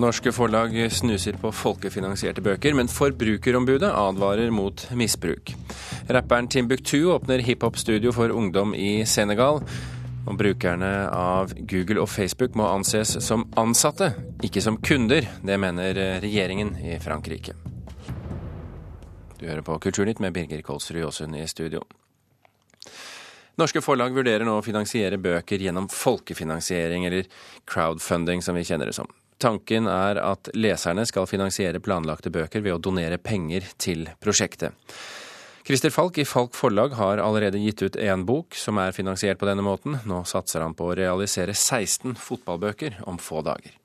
Norske forlag snuser på folkefinansierte bøker, men Forbrukerombudet advarer mot misbruk. Rapperen Timbuktu åpner hiphop-studio for ungdom i Senegal. Og brukerne av Google og Facebook må anses som ansatte, ikke som kunder. Det mener regjeringen i Frankrike. Du hører på Kulturnytt med Birger Kolsrud Jåsund i studio. Norske forlag vurderer nå å finansiere bøker gjennom folkefinansiering, eller crowdfunding som vi kjenner det som. Tanken er at leserne skal finansiere planlagte bøker ved å donere penger til prosjektet. Christer Falk i Falk forlag har allerede gitt ut én bok som er finansiert på denne måten. Nå satser han på å realisere 16 fotballbøker om få dager.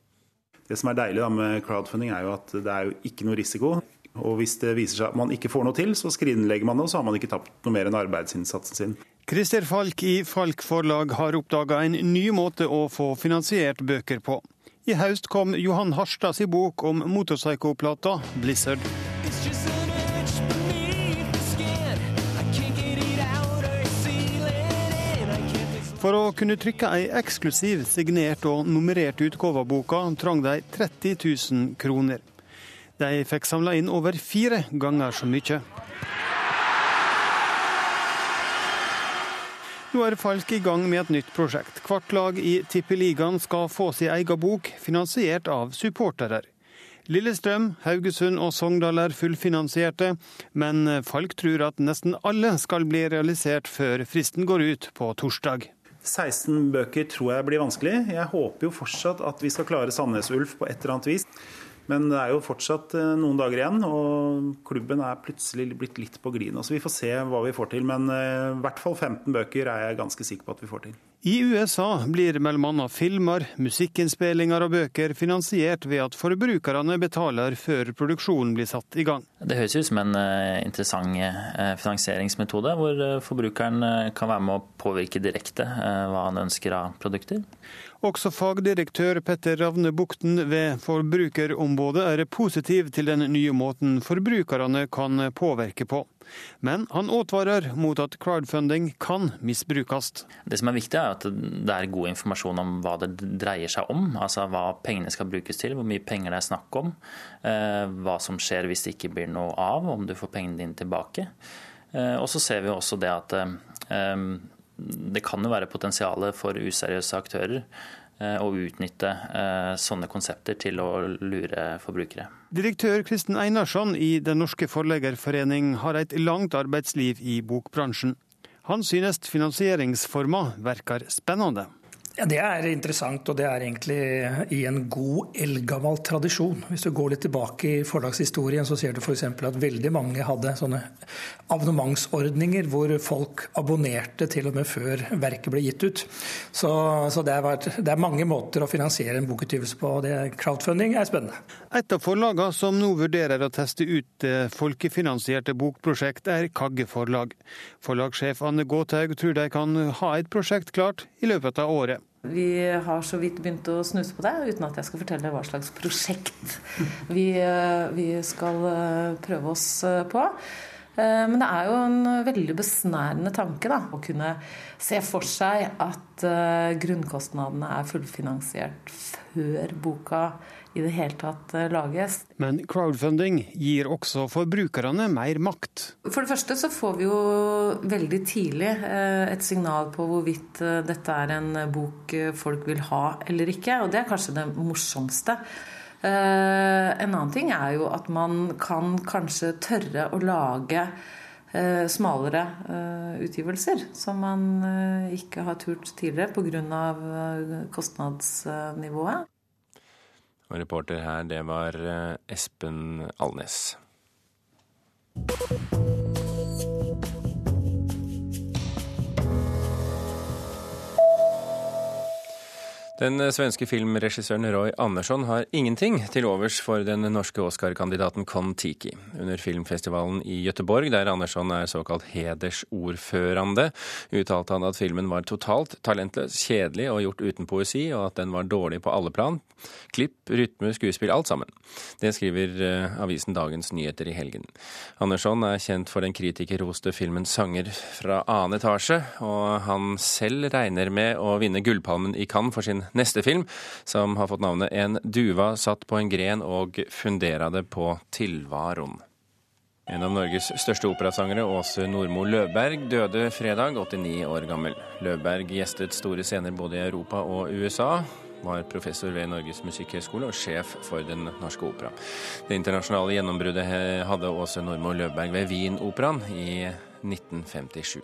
Det som er deilig med crowdfunding, er jo at det er jo ikke noe risiko. Og hvis det viser seg at man ikke får noe til, så skrinlegger man det, og så har man ikke tapt noe mer enn arbeidsinnsatsen sin. Christer Falk i Falk forlag har oppdaga en ny måte å få finansiert bøker på. I høst kom Johan Harstads bok om motorpsykoplata Blizzard. For å kunne trykke ei eksklusiv, signert og nummerert utgave av boka, trang de 30 000 kroner. De fikk samla inn over fire ganger så mye. Nå er Falk i gang med et nytt prosjekt. Hvert lag i Tippeligaen skal få sin egen bok, finansiert av supportere. Lillestrøm, Haugesund og Sogndal er fullfinansierte, men Falk tror at nesten alle skal bli realisert før fristen går ut på torsdag. 16 bøker tror jeg blir vanskelig. Jeg håper jo fortsatt at vi skal klare Sandnes Ulf på et eller annet vis. Men det er jo fortsatt eh, noen dager igjen, og klubben er plutselig blitt litt på glid. Så vi får se hva vi får til. Men eh, i hvert fall 15 bøker er jeg ganske sikker på at vi får til. I USA blir bl.a. filmer, musikkinnspillinger og bøker finansiert ved at forbrukerne betaler før produksjonen blir satt i gang. Det høres ut som en eh, interessant eh, finansieringsmetode, hvor eh, forbrukeren kan være med å påvirke direkte hva han ønsker av produkter. Også fagdirektør Petter Ravne Bukten ved Forbrukerombudet er positiv til den nye måten forbrukerne kan påvirke på. Men han advarer mot at crowdfunding kan misbrukes. Det som er viktig, er at det er god informasjon om hva det dreier seg om. Altså hva pengene skal brukes til, hvor mye penger det er snakk om. Eh, hva som skjer hvis det ikke blir noe av, om du får pengene dine tilbake. Eh, og så ser vi også det at eh, det kan jo være potensialet for useriøse aktører å utnytte sånne konsepter til å lure forbrukere. Direktør Kristen Einarsson i Den norske forleggerforening har et langt arbeidsliv i bokbransjen. Han synes finansieringsforma verker spennende. Ja, Det er interessant, og det er egentlig i en god, eldgammel tradisjon. Hvis du går litt tilbake i forlagshistorien, så ser du f.eks. at veldig mange hadde sånne abonnementsordninger hvor folk abonnerte til og med før verket ble gitt ut. Så, så det, er vært, det, er mange måter å finansiere en bokutgivelse på, og det crowdfunding er spennende. Et av forlagene som nå vurderer å teste ut folkefinansierte bokprosjekt, er Kagge forlag. Forlagssjef Anne Gåthaug tror de kan ha et prosjekt klart i løpet av året. Vi har så vidt begynt å snuse på det, uten at jeg skal fortelle hva slags prosjekt vi, eh, vi skal eh, prøve oss eh, på. Men det er jo en veldig besnærende tanke da, å kunne se for seg at grunnkostnadene er fullfinansiert før boka i det hele tatt eh, lages. Men crowdfunding gir også forbrukerne mer makt? For det første så får vi jo veldig tidlig eh, et signal på hvorvidt eh, dette er en bok folk vil ha eller ikke, og det er kanskje det morsomste. En annen ting er jo at man kan kanskje tørre å lage smalere utgivelser, som man ikke har turt tidligere pga. kostnadsnivået. Og reporter her, det var eh, Espen Alnes. Den svenske filmregissøren Roy Andersson har ingenting til overs for den norske Oscar-kandidaten Kon-Tiki. Under filmfestivalen i Gøteborg, der Andersson er såkalt hedersordførende, uttalte han at filmen var totalt talentløs, kjedelig og gjort uten poesi, og at den var dårlig på alle plan. Klipp, rytme, skuespill, alt sammen. Det skriver uh, avisen Dagens Nyheter i helgen. Andersson er kjent for den kritikerroste filmen 'Sanger fra annen etasje', og han selv regner med å vinne Gullpalmen i Cannes for sin neste film, som har fått navnet En duva satt på en gren og funderade på tilvaron. En av Norges største operasangere, Åse Nordmo Løberg, døde fredag, 89 år gammel. Løberg gjestet store scener både i Europa og USA var professor ved Norges musikkhøgskole og sjef for Den norske opera. Det internasjonale gjennombruddet hadde Åse Nordmo Løberg ved Wien-operaen i 1957.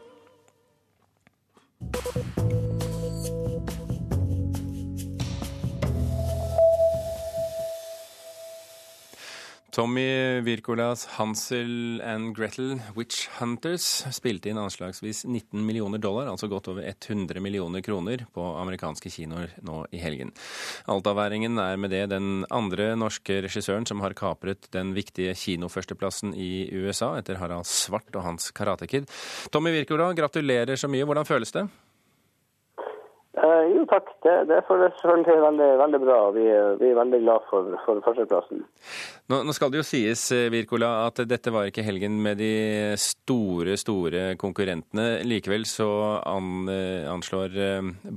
Tommy Wirkolas 'Hansel and Gretel Witch Hunters' spilte inn anslagsvis 19 millioner dollar, altså godt over 100 millioner kroner, på amerikanske kinoer nå i helgen. Altaværingen er med det den andre norske regissøren som har kapret den viktige kinoførsteplassen i USA, etter Harald Svart og hans Karate Kid. Tommy Wirkola, gratulerer så mye. Hvordan føles det? Uh, jo, takk. Det, det føles selvfølgelig veldig, veldig bra. Vi, vi, er veldig glad for, for førsteplassen. Nå, nå, skal det jo sies, Wirkola, eh, at dette var ikke helgen med de store, store konkurrentene. Likevel så an, eh, anslår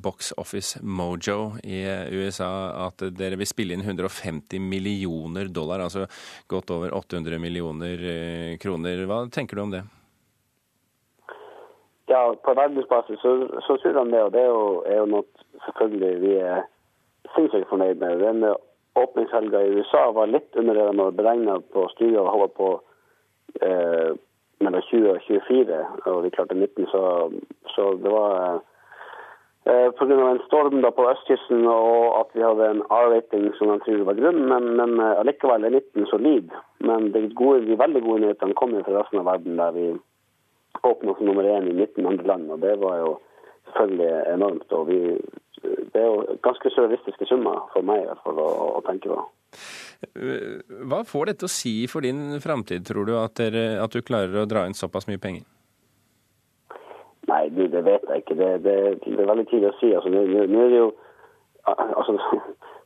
Box Office Mojo i USA at dere vil spille inn 150 millioner dollar, altså godt over 800 millioner kroner. Hva tenker du om det? Ja, på verdensbasis så, så tror de det, og det er jo, er jo noe selvfølgelig vi er sinnssykt fornøyd med. Den åpningshelga i USA var litt under det de hadde beregna på studiet og holdt på eh, mellom 20 og 24, og vi klarte 19, så, så det var eh, Pga. en storm da på østkysten og at vi hadde en R-rating som de tror var grunnen, men, men eh, allikevel er 19 solid. Men de, gode, de veldig gode nyhetene kommer fra resten av verden, der vi åpna som nummer én i 19 andre land. og Det var jo selvfølgelig enormt. og vi, Det er jo ganske surrealistiske summer for meg i hvert fall å, å tenke på. Hva får dette å si for din framtid, tror du, at, dere, at, du klarer å dra inn såpass mye penger? Nei, det, det vet jeg ikke. Det, det, det, er veldig tidlig å si. Altså, nå, nå er det jo altså,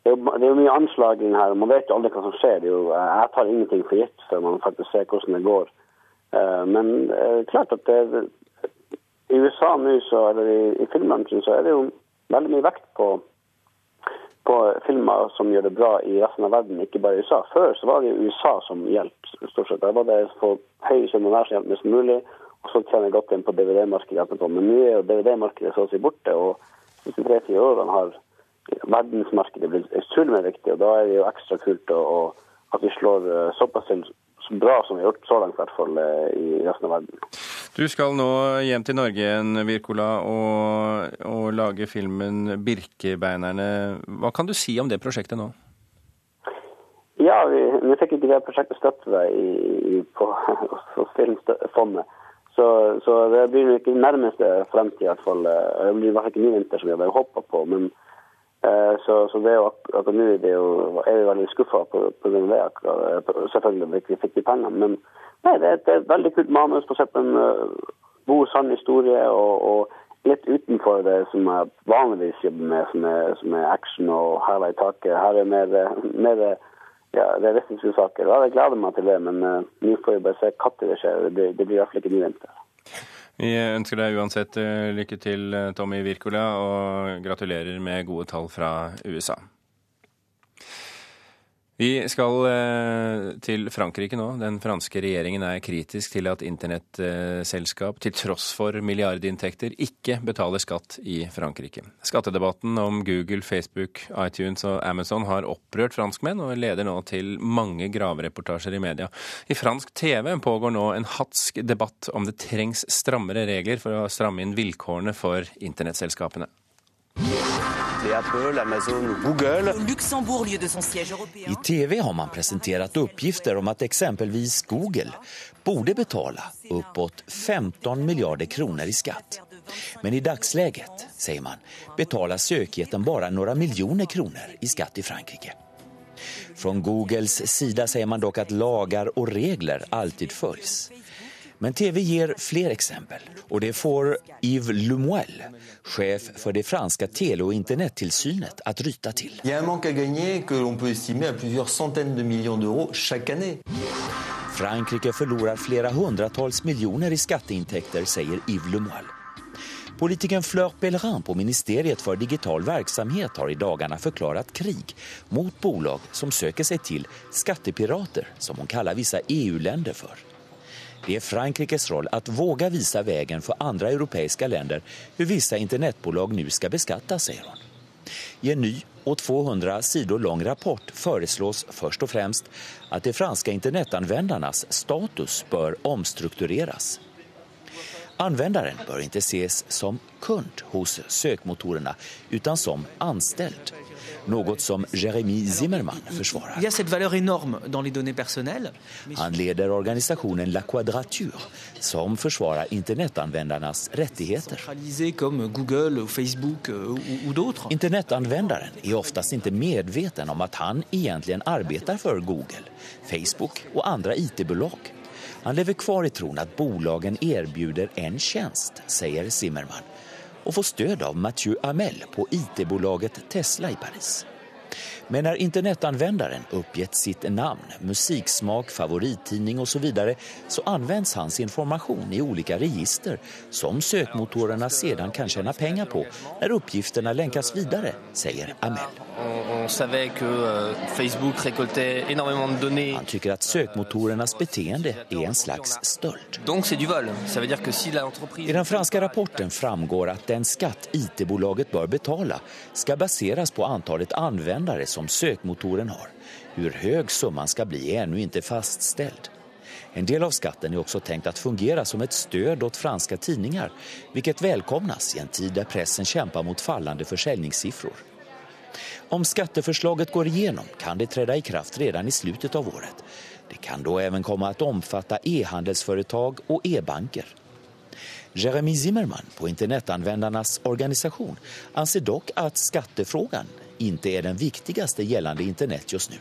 det er jo, det er jo mye anslag her. Man vet jo aldri hva som skjer. Jo, jeg tar ingenting for gitt før man faktisk ser hvordan det går. Eh, men er klart at det, i USA nå, eller i, i filmbransjen, så er det jo veldig mye vekt på, på filmer som gjør det bra i resten av verden, ikke bare i USA. Før så var det USA som hjalp, stort sett. Det var det for høy hver som hjalp mest mulig, og så tjener godt inn på DVD-markedet. Men nå er DVD-markedet så å si borte, og de tre-fire årene har verdensmarkedet blitt utrolig viktig, og da er det jo ekstra kult å, at vi slår eh, såpass til bra som vi har gjort så langt, i hvert fall eh, i resten av verden. Du skal nå hjem til Norge igjen, Wirkola, og, og lage filmen 'Birkebeinerne'. Hva kan du si om det prosjektet nå? Ja, vi, vi fikk ikke det prosjektet støtte i, i, på, hos Filmfondet. Så, så, det blir ikke nærmeste fremtid, i hvert fall. Det blir i hvert fall ikke ny vinter som vi hadde håpa på. men Eh, så, så, det er jo akkurat nå er, jo, er vi veldig skuffa pga. det. Akkurat, selvfølgelig selvfølgelig vi fikk de pengene. Men nei, det, det, er et veldig kult manus basert på en uh, god, sann historie. Og, og, litt utenfor det som jeg vanligvis jobber med, som er, som er action og hæla i taket. Her er mer, mer ja, realistiske saker. Og jeg gleder meg til det, men uh, nå får vi bare se når det skjer. Det, det blir i hvert fall ikke ny vinter. Vi ønsker deg uansett eh, lykke til, eh, Tommy Wirkola, og gratulerer med gode tall fra USA. Vi skal eh, til Frankrike nå. Den franske regjeringen er kritisk til at internettselskap, til tross for milliardinntekter, ikke betaler skatt i Frankrike. Skattedebatten om Google, Facebook, iTunes og Amazon har opprørt franskmenn, og leder nå til mange gravereportasjer i media. I fransk TV pågår nå en hatsk debatt om det trengs strammere regler for å stramme inn vilkårene for internettselskapene. Apple, Amazon, Google. I TV har man presenterat uppgifter om att exempelvis Google borde betala uppåt 15 miljarder kronor i skatt. Men i dagsläget, säger man, betalar sökjätten bara några miljoner kronor i skatt i Frankrike. Från Googles sida säger man dock att lagar och regler alltid följs. Men TV gir flere eksempel, og det får Yves Lemuel, sjef for det franske tele- og internettilsynet, å ryte till. Il y a un manque à gagner que l'on peut estimer à plusieurs centaines de millions d'euros chaque année. Frankrike förlorar flere hundretalls millioner i skatteinntekter, sier Yves Lemuel. Politikeren Fleur Pellerin på Ministeriet for digital virksomhet har i dagene forklaret krig mot bolag som søker seg til skattepirater, som hun kaller visse EU-länder for. Det er Frankrikes roll at våge vise veien for andre europeiske länder hvordan visse internettbolag nå skal beskattes, sier hun. I en ny og 200 sidor lang rapport foreslås først og fremst at de franske internettanvendernes status bør omstruktureres. Användaren bør ikke ses som kund hos søkmotorene, utan som anställd. Noe som Jeremy Zimmermann forsvarer. Han leder organisasjonen La Quadrature, som forsvarer internettanvendernes rettigheter. Internettanvenderen er oftest ikke medveten om at han egentlig arbeider for Google, Facebook og andre IT-bolag. Han lever kvar i troen at bolagen erbjuder en tjänst, sier Zimmermann, og får støtte av Mathieu Amel på IT-bolaget Tesla i Paris. Men når internettanvändaren uppgett sitt navn, musiksmak, favorittidning osv. Så, vidare, så används hans information i olika register som søkmotorene sedan kan tjene penger på når uppgifterna länkas videre, sier Amel. On savait que euh, Facebook récoltait énormément de données. Han tycker att sökmotorernas beteende är en slags stöld. Donc c'est du vol. Ça veut dire que si l'entreprise... I den franska rapporten framgår att den skatt IT-bolaget bör betala ska baseras på antalet användare som sökmotoren har. Hur hög summan ska bli är ännu inte fastställd. En del av skatten är också tänkt att fungera som ett stöd åt franska tidningar, vilket välkomnas i en tid där pressen kämpar mot fallande försäljningssiffror. Om skatteforslaget går igjennom, kan det träda i kraft redan i slutet av året. Det kan da även komma att omfatta e-handelsföretag og e-banker. Jeremy Zimmerman på internettanvendernes organisation anser dock at skattefrågan ikke er den viktigste gjeldende internett just nu.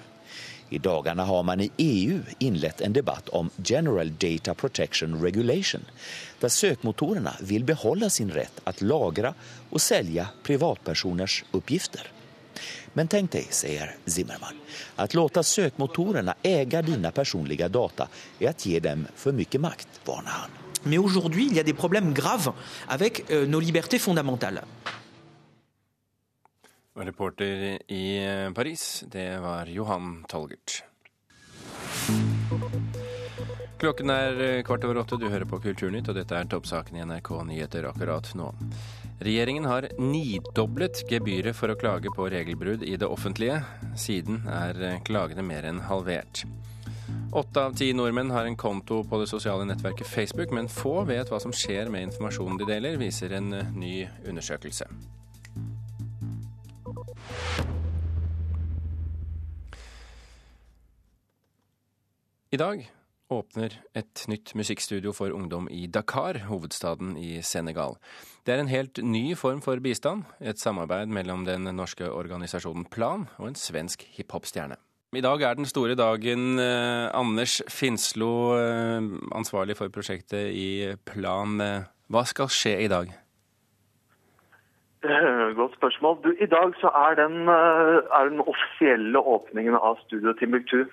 I dagarna har man i EU inlett en debatt om General Data Protection Regulation, der søkmotorene vil beholde sin rett å lagre og selge privatpersoners oppgifter. Men tenk deg, sier Zimmermann, at låta søkmotorene äga dina personlige data er å gi dem for mye makt, varnar han. Men aujourd'hui, il y a des problèmes graves avec euh, nos libertés fondamentales. Reporter i eh, Paris, det var Johan Tolgert. Klokken er eh, kvart over åtte, du hører på Kulturnytt, og dette er toppsaken i NRK Nyheter akkurat nå. Regjeringen har nidoblet gebyret for å klage på regelbrudd i det offentlige. Siden er klagene mer enn halvert. Åtte av ti nordmenn har en konto på det sosiale nettverket Facebook, men få vet hva som skjer med informasjonen de deler, viser en ny undersøkelse. I dag åpner et nytt musikkstudio for ungdom i Dakar, hovedstaden i Senegal. Det er en helt ny form for bistand, et samarbeid mellom den norske organisasjonen Plan og en svensk hiphop-stjerne. I dag er den store dagen. Eh, Anders Finslo, eh, ansvarlig for prosjektet i Plan. Eh, hva skal skje i dag? Godt spørsmål. Du, I dag så er den, er den offisielle åpningen av Studio Timbuktu.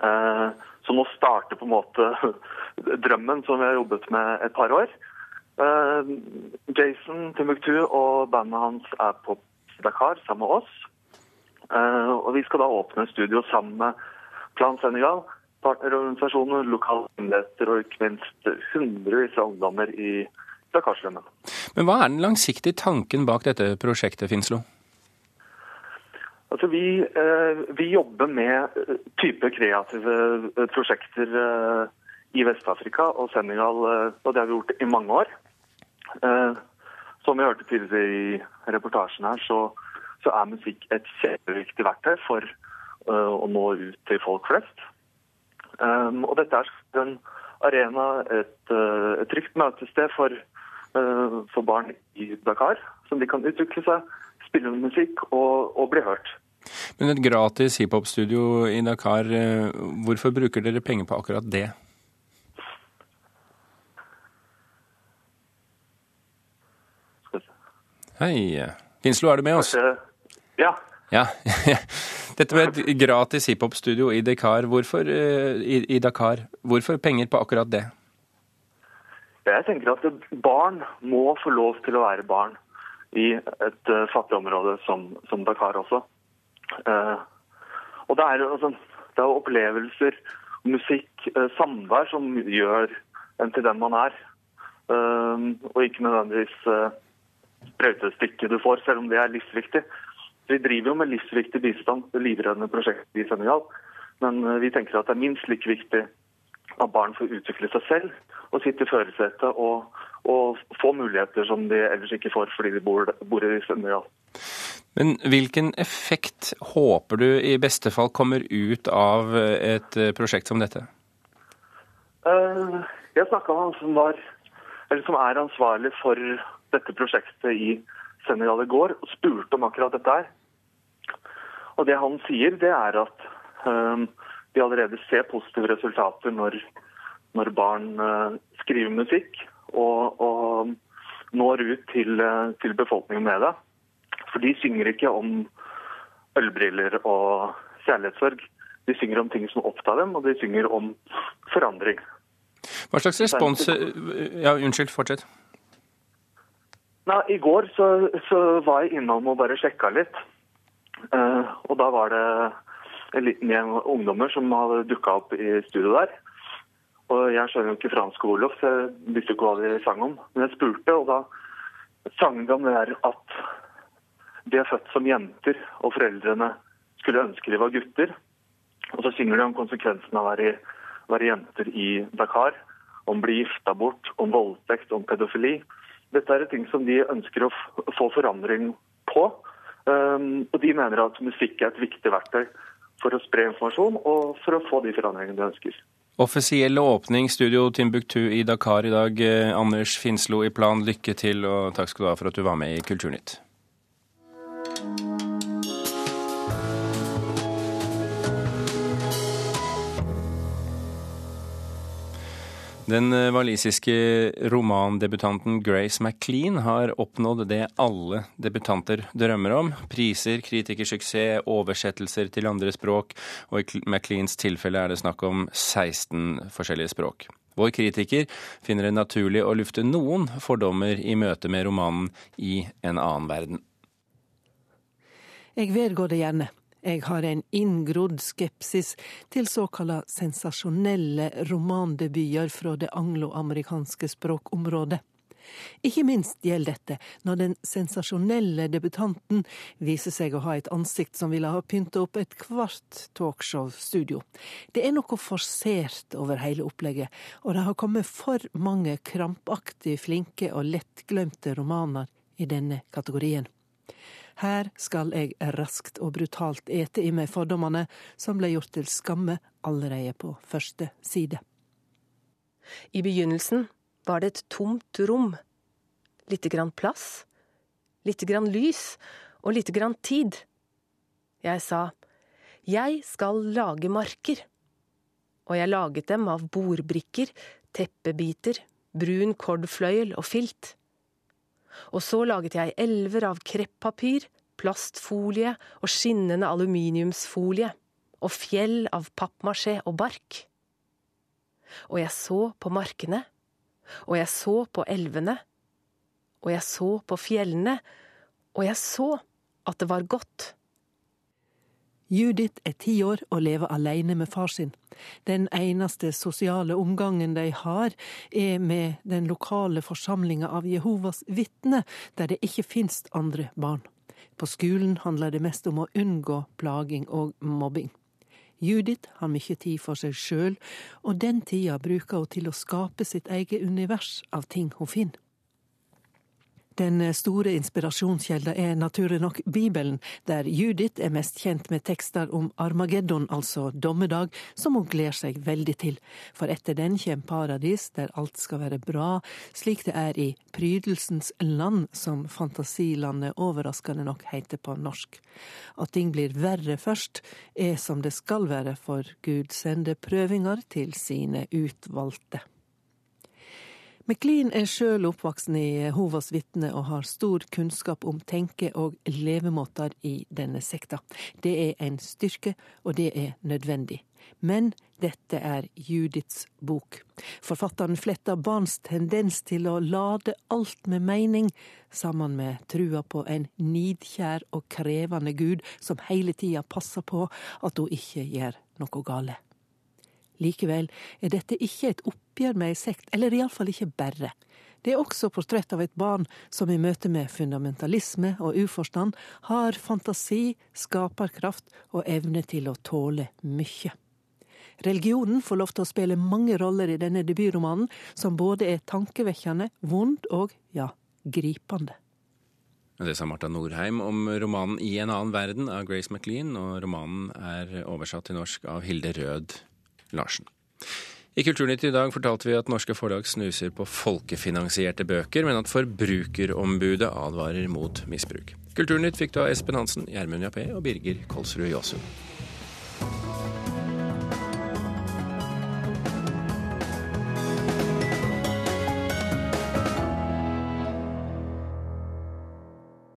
Eh, så nå starter på en måte drømmen som vi har jobbet med et par år. Uh, Jason Timbuktu og bandet hans er på Dakar sammen med oss. Uh, og vi skal da åpne studio sammen med Plan Senegal, partnerorganisasjoner, lokale myndigheter og ikke minst hundrevis av ungdommer i Dakarstrømmen. Men hva er den langsiktige tanken bak dette prosjektet, Finslo? Altså vi, eh, vi, jobber med eh, type kreative eh, prosjekter i Vest-Afrika og Senegal, og det har vi gjort i mange år. Som vi hørte tidligere i reportasjen her, så, så er musikk et kjempeviktig verktøy for å nå ut til folk flest. Og dette er en arena, et, et trygt møtested for, for barn i Dakar, som de kan utvikle seg, spille musikk og, og bli hørt. Men et gratis hiphop-studio i Dakar, eh, hvorfor bruker dere penger på akkurat det? Hei. Finslo, er du med oss? Ja. ja. Dette med et gratis hiphop-studio i Dakar, hvorfor, eh, i, i Dakar, hvorfor penger på akkurat det? Jeg tenker at barn må få lov til å være barn i et uh, fattig område som, som, Dakar også. Uh, og det er, altså, det er opplevelser, musikk, uh, samvær som gjør en til den man er. og ikke nødvendigvis sprøytestikket du får, selv om det er livsviktig. Vi driver jo med livsviktig bistand, livreddende prosjekter i Senegal. Men vi tenker at det er minst like viktig at barn får utvikle seg selv og sitte i førersetet og, og, få muligheter som de ellers ikke får fordi de bor, bor i Senegal. Men hvilken effekt håper du i beste fall kommer ut av et prosjekt som dette? Eh, jeg snakka med han som, var, som er ansvarlig for dette prosjektet i Senegal i går, og spurte om akkurat dette her. Og det han sier, det er at vi allerede ser positive resultater når, når barn skriver musikk og, og når ut til, til, befolkningen med det. For de synger ikke om ølbriller og kjærlighetssorg. De synger om ting som opptar dem, og de synger om forandring. Hva slags respons Ja, unnskyld, fortsett. Nei, I går så, så var jeg innom og bare sjekka litt. Uh, og da var det en liten gjeng ungdommer som hadde dukka opp i studio der. Og jeg skjønner jo ikke fransk Olof, så jeg visste ikke hva de sang om. Men jeg spurte, og da sang de om det der at de er født som jenter, og foreldrene skulle ønske de var gutter. Og så synger de om konsekvensen av å være, være jenter i Dakar. Om å bli gifta bort, om voldtekt, om pedofili. Dette er ting som de ønsker å få forandring på. Um, og de mener at musikk er et viktig verktøy for å spre informasjon og for å få de forandringene de ønsker. Offisiell åpning, studio Timbuktu i Dakar i dag. Eh, Anders Finslo i Plan, lykke til, og takk skal du ha for at du var med i Kulturnytt. Den eh, walisiske romandebutanten Grace MacLean har oppnådd det alle debutanter drømmer om. Priser, kritikersuksess, oversettelser til andre språk, og i MacLeans tilfelle er det snakk om 16 forskjellige språk. Vår kritiker finner det naturlig å lufte noen fordommer i møte med romanen i en annen verden. Jeg vedgår det gjerne. Jeg har en inngrodd skepsis til såkalla sensasjonelle romandebuter fra det angloamerikanske språkområdet. Ikke minst gjelder dette når den sensasjonelle debutanten viser seg å ha et ansikt som ville ha pynta opp et kvart talkshow-studio. Det er noe forsert over hele opplegget, og det har kommet for mange krampaktig flinke og lettglemte romaner i denne kategorien. Her skal jeg raskt og brutalt ete i meg fordommene som ble gjort til skamme allerede på første side. I begynnelsen var det et tomt rom. Lite grann plass, lite grann lys og lite grann tid. Jeg sa, jeg skal lage marker. Og jeg laget dem av bordbrikker, teppebiter, brun kordfløyel og filt. Og så laget jeg elver av kreppapir, plastfolie og skinnende aluminiumsfolie, og fjell av pappmasjé og bark. Og jeg så på markene, og jeg så på elvene, og jeg så på fjellene, og jeg så at det var godt. Judith er ti år og lever alene med far sin. Den eneste sosiale omgangen de har, er med den lokale forsamlinga av Jehovas vitner, der det ikke finnes andre barn. På skolen handler det mest om å unngå plaging og mobbing. Judith har mye tid for seg sjøl, og den tida bruker hun til å skape sitt eget univers av ting hun finner. Den store inspirasjonskjelda er naturlig nok Bibelen, der Judith er mest kjent med tekster om Armageddon, altså dommedag, som hun gleder seg veldig til. For etter den kommer paradis, der alt skal være bra, slik det er i Prydelsens land, som fantasilandet overraskende nok heter på norsk. At ting blir verre først, er som det skal være, for Gud sender prøvinger til sine utvalgte. McLean er sjøl oppvoksen i Hovas vitne og har stor kunnskap om tenke- og levemåter i denne sekta. Det er en styrke, og det er nødvendig. Men dette er Judiths bok. Forfatteren fletter barns tendens til å lade alt med mening, sammen med trua på en nidkjær og krevende gud som hele tida passer på at hun ikke gjør noe gale. Likevel er dette ikke et oppgjør med ei sekt, eller iallfall ikke bare. Det er også portrett av et barn som i møte med fundamentalisme og uforstand har fantasi, skaperkraft og evne til å tåle mye. Religionen får lov til å spille mange roller i denne debutromanen, som både er tankevekkende, vond og, ja, gripende. Det sa Marta Norheim om romanen 'I en annen verden' av Grace McLean, og romanen er oversatt til norsk av Hilde Rød Larsen. I Kulturnytt i dag fortalte vi at norske forlag snuser på folkefinansierte bøker, men at Forbrukerombudet advarer mot misbruk. Kulturnytt fikk du av Espen Hansen, Gjermund Jappé og Birger Kolsrud Jåsund.